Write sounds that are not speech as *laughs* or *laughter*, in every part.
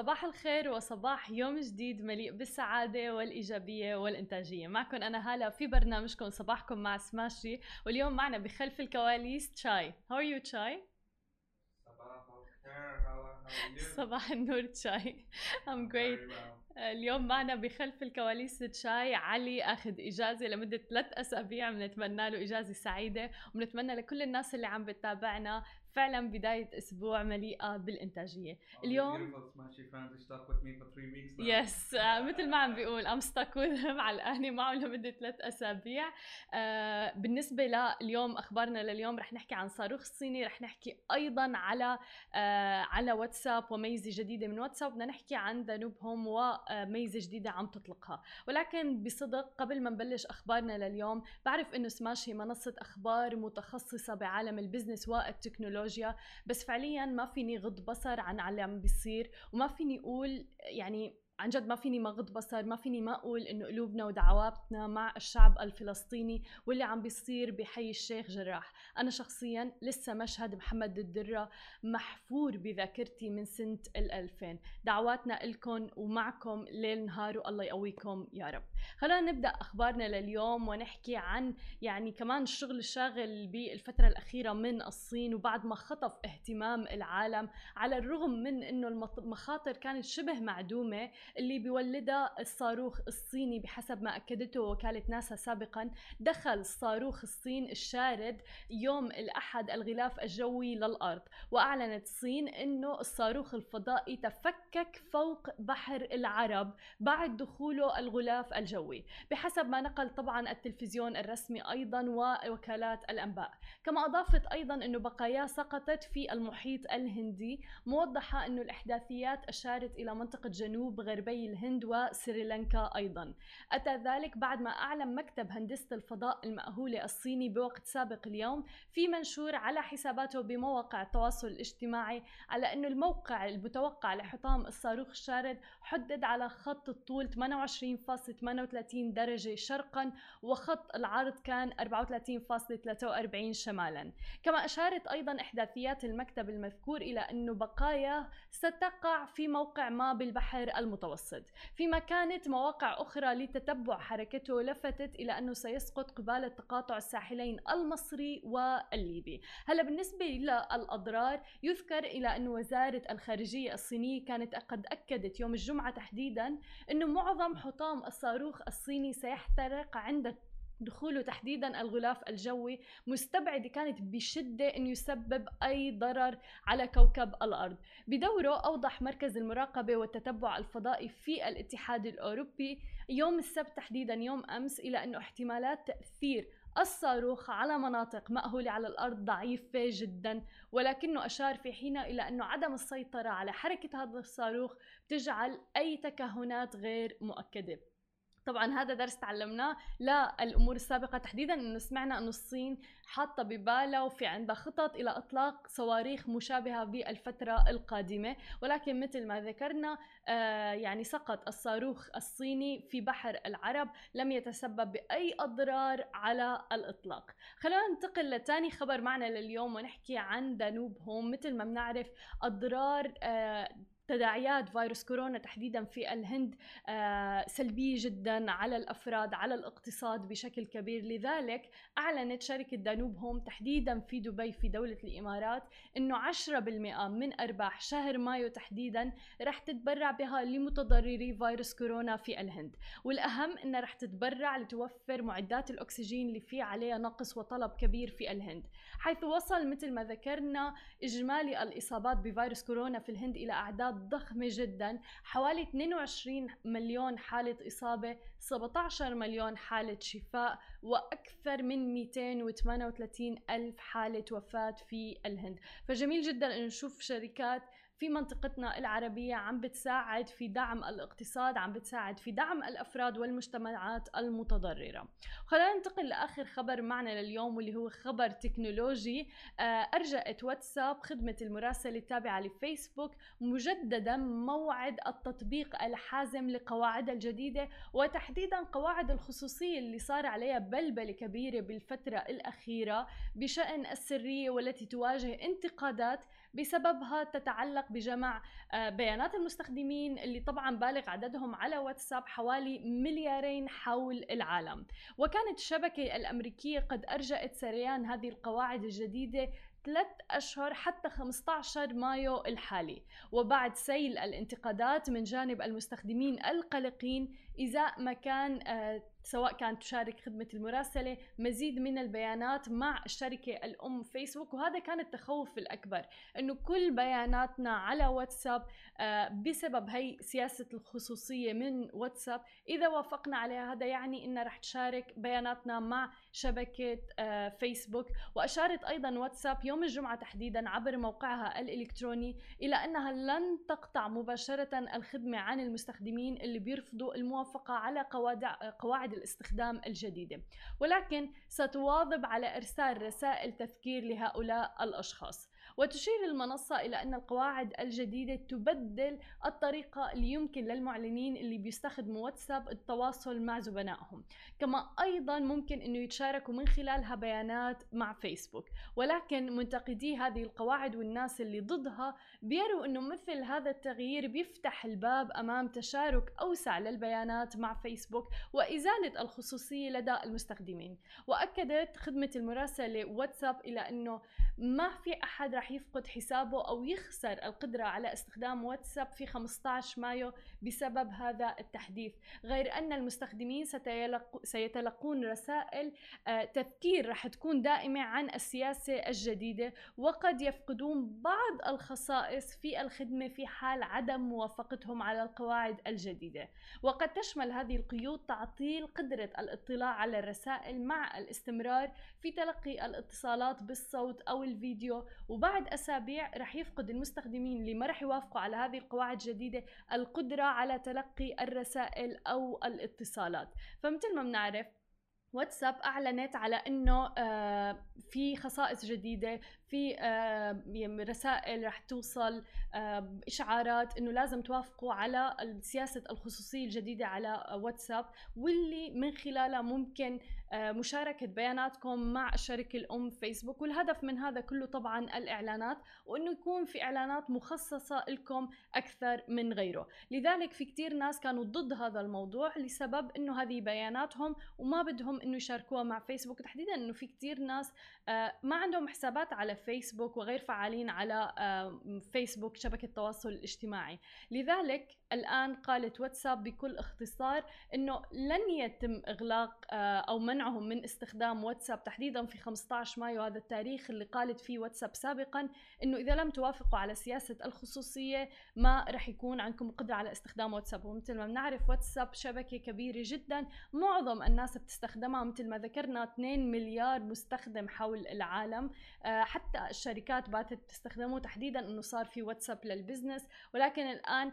صباح الخير وصباح يوم جديد مليء بالسعادة والإيجابية والإنتاجية معكم أنا هالة في برنامجكم صباحكم مع سماشي واليوم معنا بخلف الكواليس تشاي How are you تشاي؟ صباح النور تشاي I'm great. اليوم معنا بخلف الكواليس تشاي علي أخذ إجازة لمدة ثلاث أسابيع بنتمنى له إجازة سعيدة وبنتمنى لكل الناس اللي عم بتتابعنا فعلا بداية أسبوع مليئة بالإنتاجية. اليوم-. yes مثل ما عم بيقول I'm stuck علقانه معه لمدة ثلاث أسابيع. آه، بالنسبة لليوم أخبارنا لليوم رح نحكي عن صاروخ الصيني رح نحكي أيضا على آه، على واتساب وميزة جديدة من واتساب. بدنا نحكي عن Danube Home وميزة جديدة عم تطلقها. ولكن بصدق قبل ما نبلش أخبارنا لليوم بعرف إنه سماش هي منصة أخبار متخصصة بعالم ال business والتكنولوجيا. بس فعليا ما فيني غض بصر عن اللي عم بيصير وما فيني أقول يعني عن جد ما فيني ما غض بصر ما فيني ما أقول إنه قلوبنا ودعواتنا مع الشعب الفلسطيني واللي عم بيصير بحي الشيخ جراح. أنا شخصيا لسه مشهد محمد الدرة محفور بذاكرتي من سنة ال2000 دعواتنا لكم ومعكم ليل نهار والله يقويكم يا رب. خلينا نبدأ أخبارنا لليوم ونحكي عن يعني كمان الشغل الشاغل بالفترة الأخيرة من الصين وبعد ما خطف اهتمام العالم على الرغم من إنه المخاطر كانت شبه معدومة. اللي بيولدها الصاروخ الصيني بحسب ما أكدته وكالة ناسا سابقا. دخل صاروخ الصين الشارد يوم الأحد الغلاف الجوي للأرض وأعلنت الصين إنه الصاروخ الفضائي تفكك فوق بحر العرب بعد دخوله الغلاف الجوي. بحسب ما نقل طبعا التلفزيون الرسمي أيضا ووكالات الأنباء. كما أضافت أيضا إنه بقاياه سقطت في المحيط الهندي موضحة إنه الإحداثيات أشارت إلى منطقة جنوب غربي الهند وسريلانكا أيضا. أتى ذلك بعد ما أعلن مكتب هندسة الفضاء المأهوله الصيني بوقت سابق اليوم في منشور على حساباته بمواقع التواصل الاجتماعي على انه الموقع المتوقع لحطام الصاروخ الشارد حدد على خط الطول 28.38 درجة شرقا وخط العرض كان 34.43 شمالا. كما أشارت أيضا إحداثيات المكتب المذكور إلى أن بقايا ستقع في موقع ما بالبحر المتوسط. فيما كانت مواقع أخرى لتتبع حركته لفتت إلى أنه سيسقط قبالة تقاطع الساحلين المصري والليبي. هلا بالنسبة للأضرار يذكر إلى أن وزارة الخارجية الصينية كانت قد أكدت يوم الجمعة تحديدا أنه معظم حطام الصاروخ الصيني سيحترق عند دخوله تحديدا الغلاف الجوي مستبعدة كانت بشدة أنه يسبب أي ضرر على كوكب الأرض. بدوره أوضح مركز المراقبة والتتبع الفضائي في الاتحاد الأوروبي يوم السبت تحديدا يوم أمس إلى أنه احتمالات تأثير الصاروخ على مناطق مأهولة على الأرض ضعيفة جدا ولكنه أشار في حينها إلى أنه عدم السيطرة على حركة هذا الصاروخ تجعل أي تكهنات غير مؤكدة. طبعا هذا درس تعلمناه. للامور السابقة تحديدا إنه سمعنا إنه الصين حاطة ببالها وفي عندها خطط إلى إطلاق صواريخ مشابهة بالفترة القادمة. ولكن مثل ما ذكرنا آه يعني سقط الصاروخ الصيني في بحر العرب لم يتسبب بأي أضرار على الإطلاق. خلينا ننتقل لثاني خبر معنا لليوم ونحكي عن دانوب هوم مثل ما بنعرف أضرار آه تداعيات فيروس كورونا تحديدا في الهند آه، سلبية جدا على الأفراد على الاقتصاد بشكل كبير. لذلك أعلنت شركة دانوب هوم تحديدا في دبي في دولة الإمارات أنه 10% من أرباح شهر مايو تحديدا رح تتبرع بها لمتضرري فيروس كورونا في الهند. والأهم أنها رح تتبرع لتوفر معدات الأكسجين اللي في عليها نقص وطلب كبير في الهند. حيث وصل مثل ما ذكرنا إجمالي الإصابات بفيروس كورونا في الهند إلى أعداد ضخمة جدا. حوالي 22 مليون حالة إصابة 17 مليون حالة شفاء وأكثر من 238 ألف حالة وفاة في الهند. فجميل جدا أن نشوف شركات في منطقتنا العربية عم بتساعد في دعم الاقتصاد عم بتساعد في دعم الأفراد والمجتمعات المتضررة. خلينا ننتقل لآخر خبر معنا لليوم واللي هو خبر تكنولوجي. آه، أرجأت واتساب خدمة المراسلة التابعة لفيسبوك مجددا موعد التطبيق الحازم لقواعدها الجديدة وتحديدا قواعد الخصوصية اللي صار عليها بلبلة كبيرة بالفترة الأخيرة بشأن السرية والتي تواجه انتقادات بسببها تتعلق بجمع آه، بيانات المستخدمين اللي طبعا بالغ عددهم على واتساب حوالي مليارين حول العالم. وكانت الشبكة الأمريكية قد أرجأت سريان هذه القواعد الجديدة ثلاث أشهر حتى 15 مايو الحالي. وبعد سيل الانتقادات من جانب المستخدمين القلقين إزاء ما كان آه، سواء كانت تشارك خدمة المراسلة مزيد من البيانات مع الشركة الأم فيسبوك. وهذا كان التخوف الأكبر أنه كل بياناتنا على واتساب آه، بسبب هي سياسة الخصوصية من واتساب. إذا وافقنا عليها هذا يعني أنها رح تشارك بياناتنا مع شبكة آه، فيسبوك. وأشارت أيضا واتساب يوم الجمعة تحديدا عبر موقعها الإلكتروني إلى أنها لن تقطع مباشرة الخدمة عن المستخدمين اللي بيرفضوا الموافقة على قواعد الاستخدام الجديدة. ولكن ستواظب على إرسال رسائل تذكير لهؤلاء الأشخاص. وتشير المنصة إلى أن القواعد الجديدة تبدل الطريقة اللي يمكن للمعلنين اللي بيستخدموا واتساب التواصل مع زبنائهم. كما أيضا ممكن أنه يتشاركوا من خلالها بيانات مع فيسبوك. ولكن منتقدي هذه القواعد والناس اللي ضدها بيروا أنه مثل هذا التغيير بيفتح الباب أمام تشارك أوسع للبيانات مع فيسبوك وإزالة الخصوصية لدى المستخدمين. وأكدت خدمة المراسلة واتساب إلى أنه ما في أحد رح يفقد حسابه أو يخسر القدرة على استخدام واتساب في 15 مايو بسبب هذا التحديث. غير أن المستخدمين سيتلقون رسائل آه، تذكير رح تكون دائمة عن السياسة الجديدة وقد يفقدون بعض الخصائص في الخدمة في حال عدم موافقتهم على القواعد الجديدة. وقد تشمل هذه القيود تعطيل قدرة الاطلاع على الرسائل مع الاستمرار في تلقي الاتصالات بالصوت أو الفيديو وبعد أسابيع رح يفقد المستخدمين اللي ما رح يوافقوا على هذه القواعد الجديدة القدرة على تلقي الرسائل أو الاتصالات. فمثل ما بنعرف واتساب أعلنت على إنه آه، في خصائص جديدة في آه، رسائل رح توصل آه، إشعارات إنه لازم توافقوا على سياسة الخصوصية الجديدة على واتساب واللي من خلالها ممكن مشاركة بياناتكم مع الشركة الأم فيسبوك والهدف من هذا كله طبعا الإعلانات وأنه يكون في إعلانات مخصصة لكم أكثر من غيره. لذلك في كتير ناس كانوا ضد هذا الموضوع لسبب أنه هذه بياناتهم وما بدهم أنه يشاركوها مع فيسبوك. تحديدا أنه في كتير ناس آه، ما عندهم حسابات على فيسبوك وغير فعالين على آه، فيسبوك شبكة التواصل الاجتماعي. لذلك الآن قالت واتساب بكل اختصار أنه لن يتم إغلاق أو من منعهم من استخدام واتساب تحديدا في 15 مايو هذا التاريخ اللي قالت فيه واتساب سابقا إنه إذا لم توافقوا على سياسة الخصوصية ما رح يكون عندكم قدرة على استخدام واتساب. ومثل ما بنعرف واتساب شبكة كبيرة جدا معظم الناس بتستخدمها مثل ما ذكرنا 2 مليار مستخدم حول العالم. آه، حتى الشركات باتت تستخدمه تحديدا إنه صار في واتساب للبزنس. ولكن الآن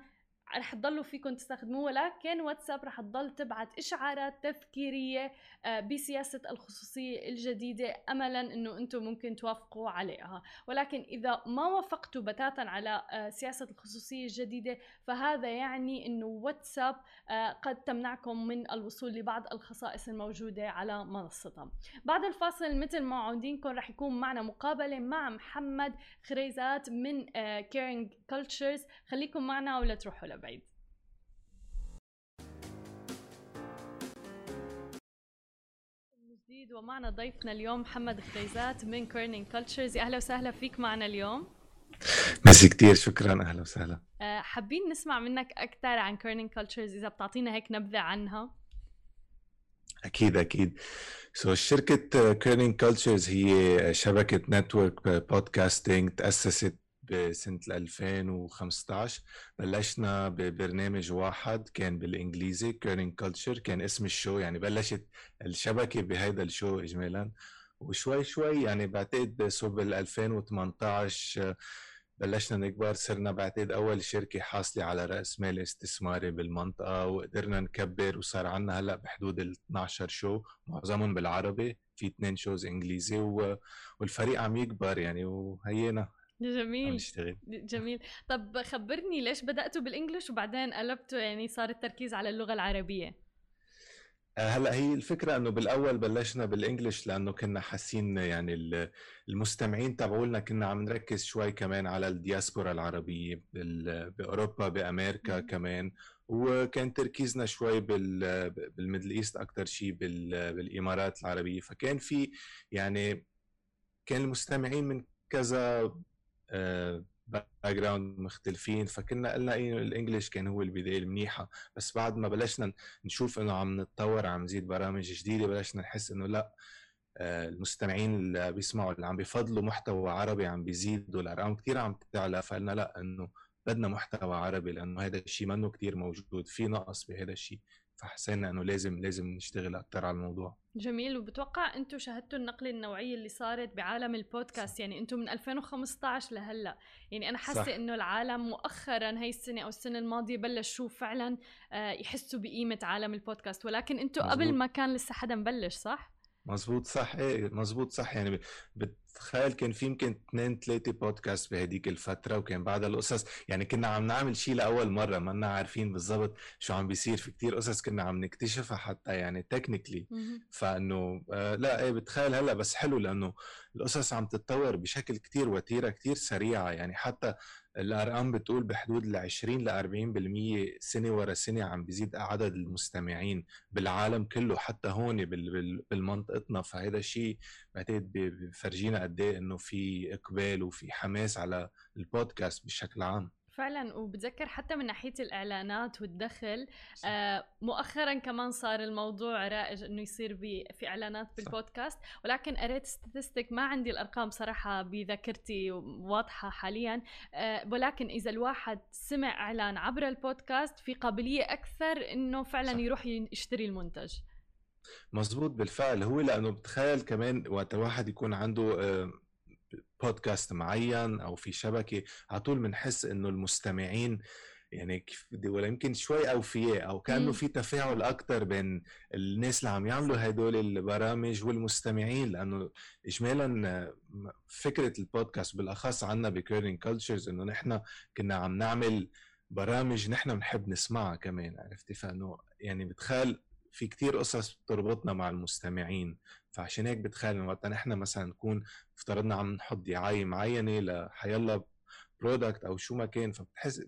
رح تضلوا فيكم تستخدموه ولكن واتساب رح تضل تبعت إشعارات تذكيريه آه، بسياسة الخصوصية الجديدة املا إنه أنتم ممكن توافقوا عليها. ولكن إذا ما وافقتوا بتاتا على آه، سياسة الخصوصية الجديدة فهذا يعني إنه واتساب آه، قد تمنعكم من الوصول لبعض الخصائص الموجودة على منصتها بعد الفاصل مثل ما عودينكم رح يكون معنا مقابلة مع محمد خريزات من Kerning Cultures خليكم معنا ولا تروحوا بعيد. جديد ومعنا ضيفنا اليوم محمد خريزات من Kerning Cultures أهلا وسهلا فيك معنا اليوم. ميرسي كثير شكرا. أهلا وسهلا. آه، حابين نسمع منك أكثر عن Kerning Cultures إذا بتعطينا هيك نبذة عنها. أكيد أكيد. so so, شركة Kerning Cultures هي شبكة network podcasting تأسست بسنة 2015 بلشنا ببرنامج واحد كان بالإنجليزي Kerning Cultures كان اسم ال show يعني بلشت الشبكة بهيدا ال show إجمالا. وشوي شوي يعني بعتقد بال 2018 بلشنا نكبر صرنا بعتقد أول شركة حاصلة على رأس مال استثماري بالمنطقة وقدرنا نكبر وصار عندنا هلأ بحدود ال 12 شو معظمهم بالعربي في اثنين شوز إنجليزي والفريق عم يكبر يعني وهينا. جميل جميل. طب خبرني ليش بدأتوا بالإنجليش وبعدين قلبتوا يعني صار التركيز على اللغة العربية؟ آه، هلا هي الفكرة إنه بالأول بلشنا بال English لأنه كنا حاسين يعني ال- المستمعين تبعولنا كنا عم نركز شوي كمان على الدياسبورا العربية بأوروبا بأمريكا. كمان. وكان تركيزنا شوي بال بال Middle East أكثر شيء بال بالإمارات العربية. فكان في يعني كان المستمعين من كذا background مختلفين فكنا قلنا انه ال English كان هو البداية المنيحة. بس بعد ما بلشنا نشوف إنه عم نتطور عم نزيد برامج جديدة بلشنا نحس إنه لأ آه، المستمعين اللي بيسمعوا اللي عم بيفضلوا محتوى عربي عم بيزيدوا الأرقام كثير عم تعلى فقلنا لأ إنه بدنا محتوى عربي لأنه هذا الشيء منه كثير موجود في نقص بهذا الشيء فحسينا إنه لازم لازم نشتغل أكثر على الموضوع. جميل. وبتوقع أنتم شاهدتوا النقله النوعيه اللي صارت بعالم البودكاست؟ يعني أنتم من 2015 لهلأ. يعني أنا صح. حاسه إنه العالم مؤخرا هي السنة أو السنة الماضية بلشوا فعلا آه، يحسوا بقيمة عالم البودكاست. ولكن أنتم قبل. ما كان لسه حدا مبلش صح؟ مزبوط صح. إيه مزبوط صح. يعني بتخيل كان في يمكن اثنين ثلاثة بودكاست بهديك الفترة وكان بعدها القصص. يعني كنا عم نعمل شيء لأول مرة ما لنا عارفين بالضبط شو عم بيصير في كتير قصص كنا عم نكتشفها حتى يعني تكنيكلي فإنه آه لا إيه بتخيل هلأ بس حلو لأنه القصص عم تتطور بشكل كتير وتيرة كتير سريعة. يعني حتى الأرقام بتقول بحدود ال 20 ل 40% سنة ورا سنة عم بيزيد عدد المستمعين بالعالم كله. حتى هون بال- بال- بالمنطقتنا. فهذا الشيء بعتقد بفرجينا قد إيه إنه في إقبال وفي حماس على البودكاست بشكل عام. فعلا وبتذكر حتى من ناحية الإعلانات والدخل آه مؤخرا كمان صار الموضوع رائج إنه يصير في إعلانات بالبودكاست. ولكن قريت ستاتستيك ما عندي الأرقام صراحة بذاكرتي واضحة حاليا آه ولكن إذا الواحد سمع إعلان عبر البودكاست في قابلية أكثر إنه فعلا صح. يروح يشتري المنتج. مزبوط بالفعل. هو لأنه بتخيل كمان وقت الواحد يكون عنده آه، بودكاست معين أو في شبكة على طول بنحس إنه المستمعين يعني كيف بدي ولا يمكن شوي أوفياء أو كأنه. في تفاعل أكثر بين الناس اللي عم يعملوا هدول البرامج والمستمعين لأنه اجمالا فكرة البودكاست بالأخص عنا ب Kerning Cultures إنه نحن كنا عم نعمل برامج نحن بنحب نسمعها كمان عرفتي فإنه يعني بتخيل في كتير قصص بتربطنا مع المستمعين فعشان هيك بتخيل إنه وقت نحن مثلا نكون افترضنا عم نحط دعاية معينة لحيلا product أو شو ما كان فبتحس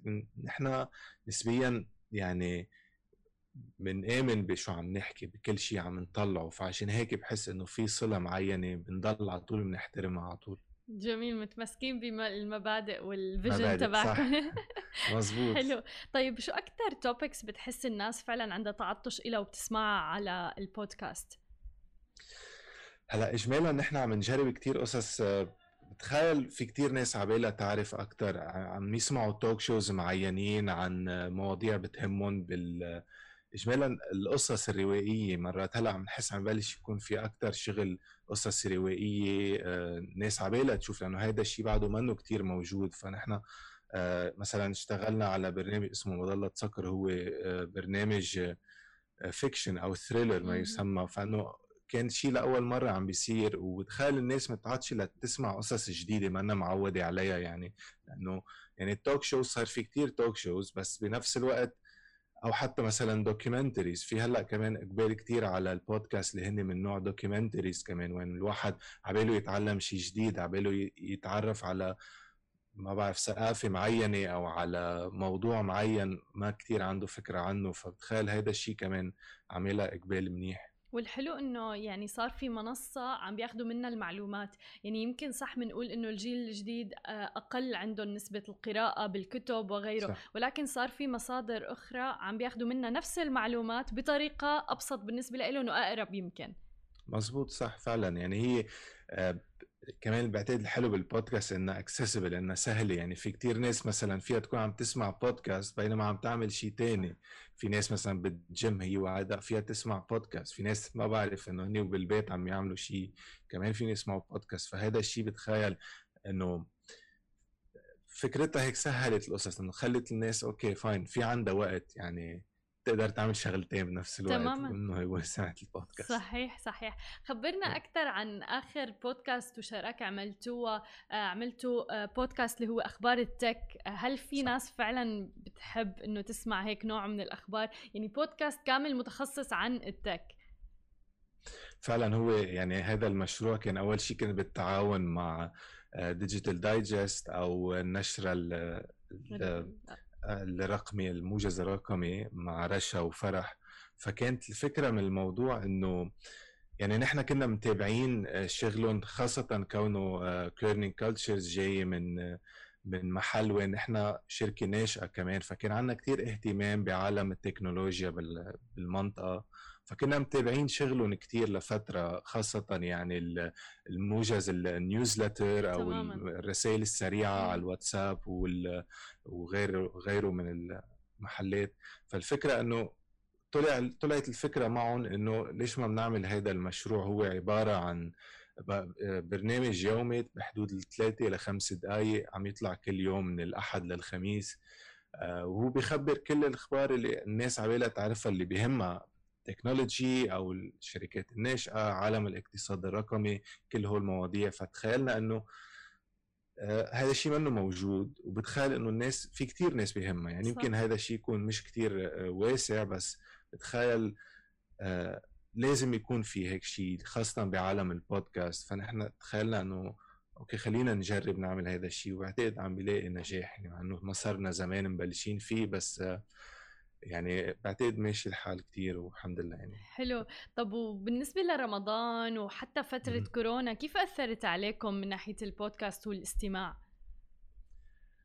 نحن نسبيا يعني بنآمن بشو عم نحكي بكل شيء عم نطلعه. فعشان هيك بحس إنه في صلة معينة بنضل على طول بنحترمها على طول. جميل متمسكين بالمبادئ وال vision تبعكم. *laughs* *laughs* مزبوط حلو. طيب شو أكثر topics بتحس الناس فعلا عندها تعطش إلها وبتسمعها على البودكاست هلا اجمالا نحن عم نجرب كتير قصص آه، بتخيل في كتير ناس عبالها تعرف أكثر عم يسمعوا talk shows معينين عن آه، مواضيع بتهمهم بال اجمالا القصص الروائية مرات. هلا عم نحس عم ببلش يكون في أكثر شغل قصص روائية آه، ناس عبالها تشوف لأنه هذا الشيء بعده منه كتير موجود. فنحن مثلا اشتغلنا على برنامج اسمه مظله صقر هو برنامج fiction أو thriller ما. يسمى. فإنه كان شيء لأول مرة عم بيصير وتخيل الناس متعطشه لتسمع قصص جديدة ما أنا معودة عليها يعني. لأنه يعني ال talk shows صار في كتير talk shows بس بنفس الوقت أو حتى مثلا documentaries في هلأ كمان إقبال كتير على البودكاست اللي هن من نوع documentaries كمان وين الواحد عباله يتعلم شيء جديد عباله يتعرف على ما بعرف ثقافة معينة أو على موضوع معين ما كتير عنده فكرة عنه. فبتخيل هيدا الشيء كمان عاملها إقبال منيح. والحلو إنه يعني صار في منصة عم بياخذوا منها المعلومات. يعني يمكن صح بنقول إنه الجيل الجديد آه، أقل عندهم نسبة القراءة بالكتب وغيره. صح. ولكن صار في مصادر أخرى عم بياخذوا منها نفس المعلومات بطريقة أبسط بالنسبة لهم وأقرب يمكن. مزبوط صح فعلا. يعني هي آه، كمان بعتقد الحلو بالبودكاست انها اكسسبل انها سهله يعني في كتير ناس مثلا فيها تكون عم تسمع بودكاست بينما عم تعمل شيء تاني. في ناس مثلا بالجيم هي وعادة فيها تسمع بودكاست في ناس ما بعرف إنه هني وبالبيت عم يعملوا شيء كمان فيهم يسمعوا بودكاست فهذا الشيء بتخيل إنه فكرتها هيك سهلت القصص إنه خلت الناس okay fine في عندها وقت. يعني تقدر تعمل شغلتين بنفس الوقت تماماً. انه هو *laughs* البودكاست صحيح صحيح خبرنا نعم. أكثر عن آخر بودكاست وشراكة عملتوها آه، عملتوا آه، بودكاست اللي هو أخبار ال tech آه، هل في صح. ناس فعلا بتحب إنه تسمع هيك نوع من الأخبار يعني بودكاست كامل متخصص عن ال tech فعلا هو يعني هذا المشروع كان أول شيء كان بالتعاون مع Digital Digest أو النشره ال- ال- الرقمي الموجز الرقمي مع رشا وفرح. فكانت الفكرة من الموضوع إنه يعني نحن كنا متابعين آه، شغلهم خاصة كونه Kerning Cultures جاي من آه، من محل وين نحن شركة ناشئة كمان. فكان عندنا كتير اهتمام بعالم التكنولوجيا بال- بالمنطقة. فكنا متابعين شغلهم كتير لفترة خاصة يعني ال- الموجز النيوزلتر أو تماماً. الرسائل السريعة مم. على الواتساب وغيره غيره من المحلات فالفكرة إنه طلع طلعت الفكرة معهم إنه ليش ما بنعمل هذا المشروع هو عبارة عن برنامج يومي بحدود الثلاثة لخمس دقائق عم يطلع كل يوم من الأحد للخميس آه، وهو بيخبر كل الأخبار اللي الناس عبالها تعرفها اللي بيهمها تكنولوجي أو الشركات الناشئة عالم الاقتصاد الرقمي كل هول المواضيع. فتخيلنا أنه آه، هذا الشيء منه موجود وبتخيل إنه الناس في كتير ناس بيهمها يعني صح. يمكن هذا الشيء يكون مش كتير آه، واسع بس بتخيل آه، لازم يكون في هيك شيء خاصة بعالم البودكاست. فنحن تخيلنا إنه okay خلينا نجرب نعمل هذا الشيء وبعتقد عم بلاقي نجاح. يعني مع إنه ما صرنا زمان مبلشين فيه بس آه، يعني بعتقد ماشي الحال كتير والحمد لله يعني حلو طب وبالنسبة لرمضان وحتى فترة مم. كورونا كيف أثرت عليكم من ناحية البودكاست والاستماع؟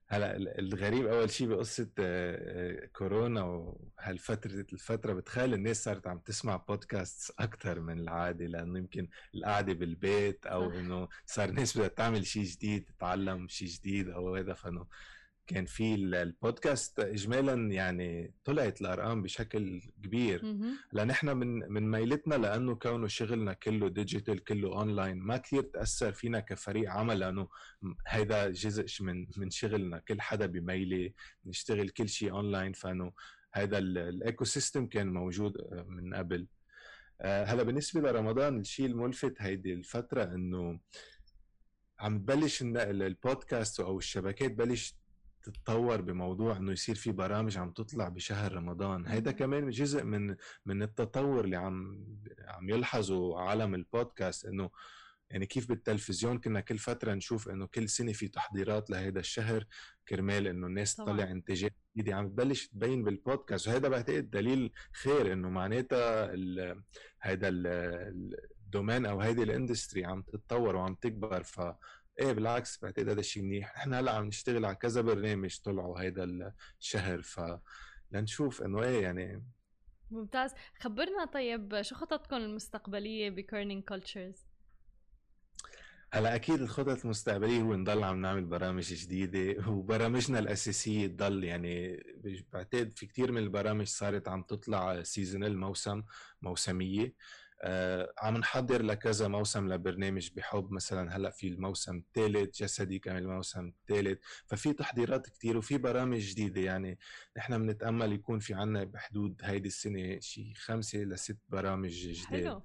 هلأ ال- الغريب أول شيء بقصة آه، آه، كورونا وهالفتره الفترة بتخيل الناس صارت عم تسمع بودكاست أكثر من العادة لأنه يمكن القعدة بالبيت أو. إنه صار الناس بدها تعمل شيء جديد تتعلم شيء جديد أو هذا فإنه كان في ال- البودكاست اجمالا يعني طلعت الأرقام بشكل كبير. مهم. هلا نحن من من ميلتنا لأنه كونه شغلنا كله digital كله أونلاين ما كثير تأثر فينا كفريق عمل لأنه هيدا جزء من من شغلنا. كل حدا بميلة نشتغل كل شيء أونلاين فإنه هذا ال ecosystem كان موجود آه، من قبل. آه، هلا بالنسبة لرمضان الشيء الملفت هيدي الفترة إنه عم ال- البودكاست أو الشبكات بلش تتطور بموضوع إنه يصير في برامج عم تطلع بشهر رمضان هيدا. كمان جزء من من التطور اللي عم عم يلحظه عالم البودكاست إنه يعني كيف بالتلفزيون كنا كل فترة نشوف إنه كل سنة في تحضيرات لهيدا الشهر كرمال إنه الناس طبعاً. تطلع انتاجات جديدة عم تبلش تبين بالبودكاست وهذا بعتقد دليل خير إنه معناتها هيدا ال- ال domain أو هيدي ال industry عم تتطور وعم تكبر ف إيه بالعكس بعتقد هذا الشيء منيح. نحن هلأ عم نشتغل على كذا برنامج طلعوا هيدا الشهر ف لنشوف إنه إيه يعني. ممتاز. خبرنا طيب شو خططكم المستقبلية ب Kerning Cultures؟ هلأ أكيد الخطط المستقبلية هو نضل عم نعمل برامج جديدة وبرامجنا الأساسية تضل يعني بعتقد في كتير من البرامج صارت عم تطلع سيزونال موسم موسمية. عم نحضر لكذا موسم لبرنامج بحب. مثلا هلأ في الموسم الثالث جسدي كمان الموسم الثالث. ففي تحضيرات كتير وفي برامج جديدة. يعني نحن بنتأمل يكون في عنا بحدود هيدي السنة شي خمسة لست برامج جداد حلو.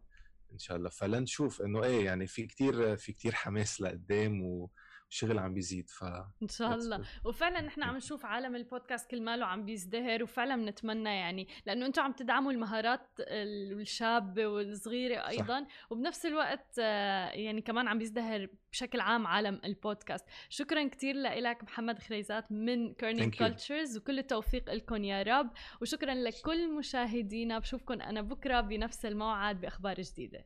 إن شاء الله. فلنشوف إنه إيه يعني في كتير في كتير حماس لقدام وشغل عم بيزيد ف إن شاء الله. وفعلا نحن عم نشوف عالم البودكاست كل ماله عم بيزدهر وفعلا بنتمنى يعني لأنه أنتم عم تدعموا المهارات ال- الشابه والصغيرة أيضا. وبنفس الوقت آه، يعني كمان عم بيزدهر بشكل عام عالم البودكاست. شكرا كثير لك محمد خريزات من you. كولتشرز وكل التوفيق لكم يا رب. وشكرا لكل مشاهدينا. بشوفكم أنا بكرة بنفس الموعد بأخبار جديدة.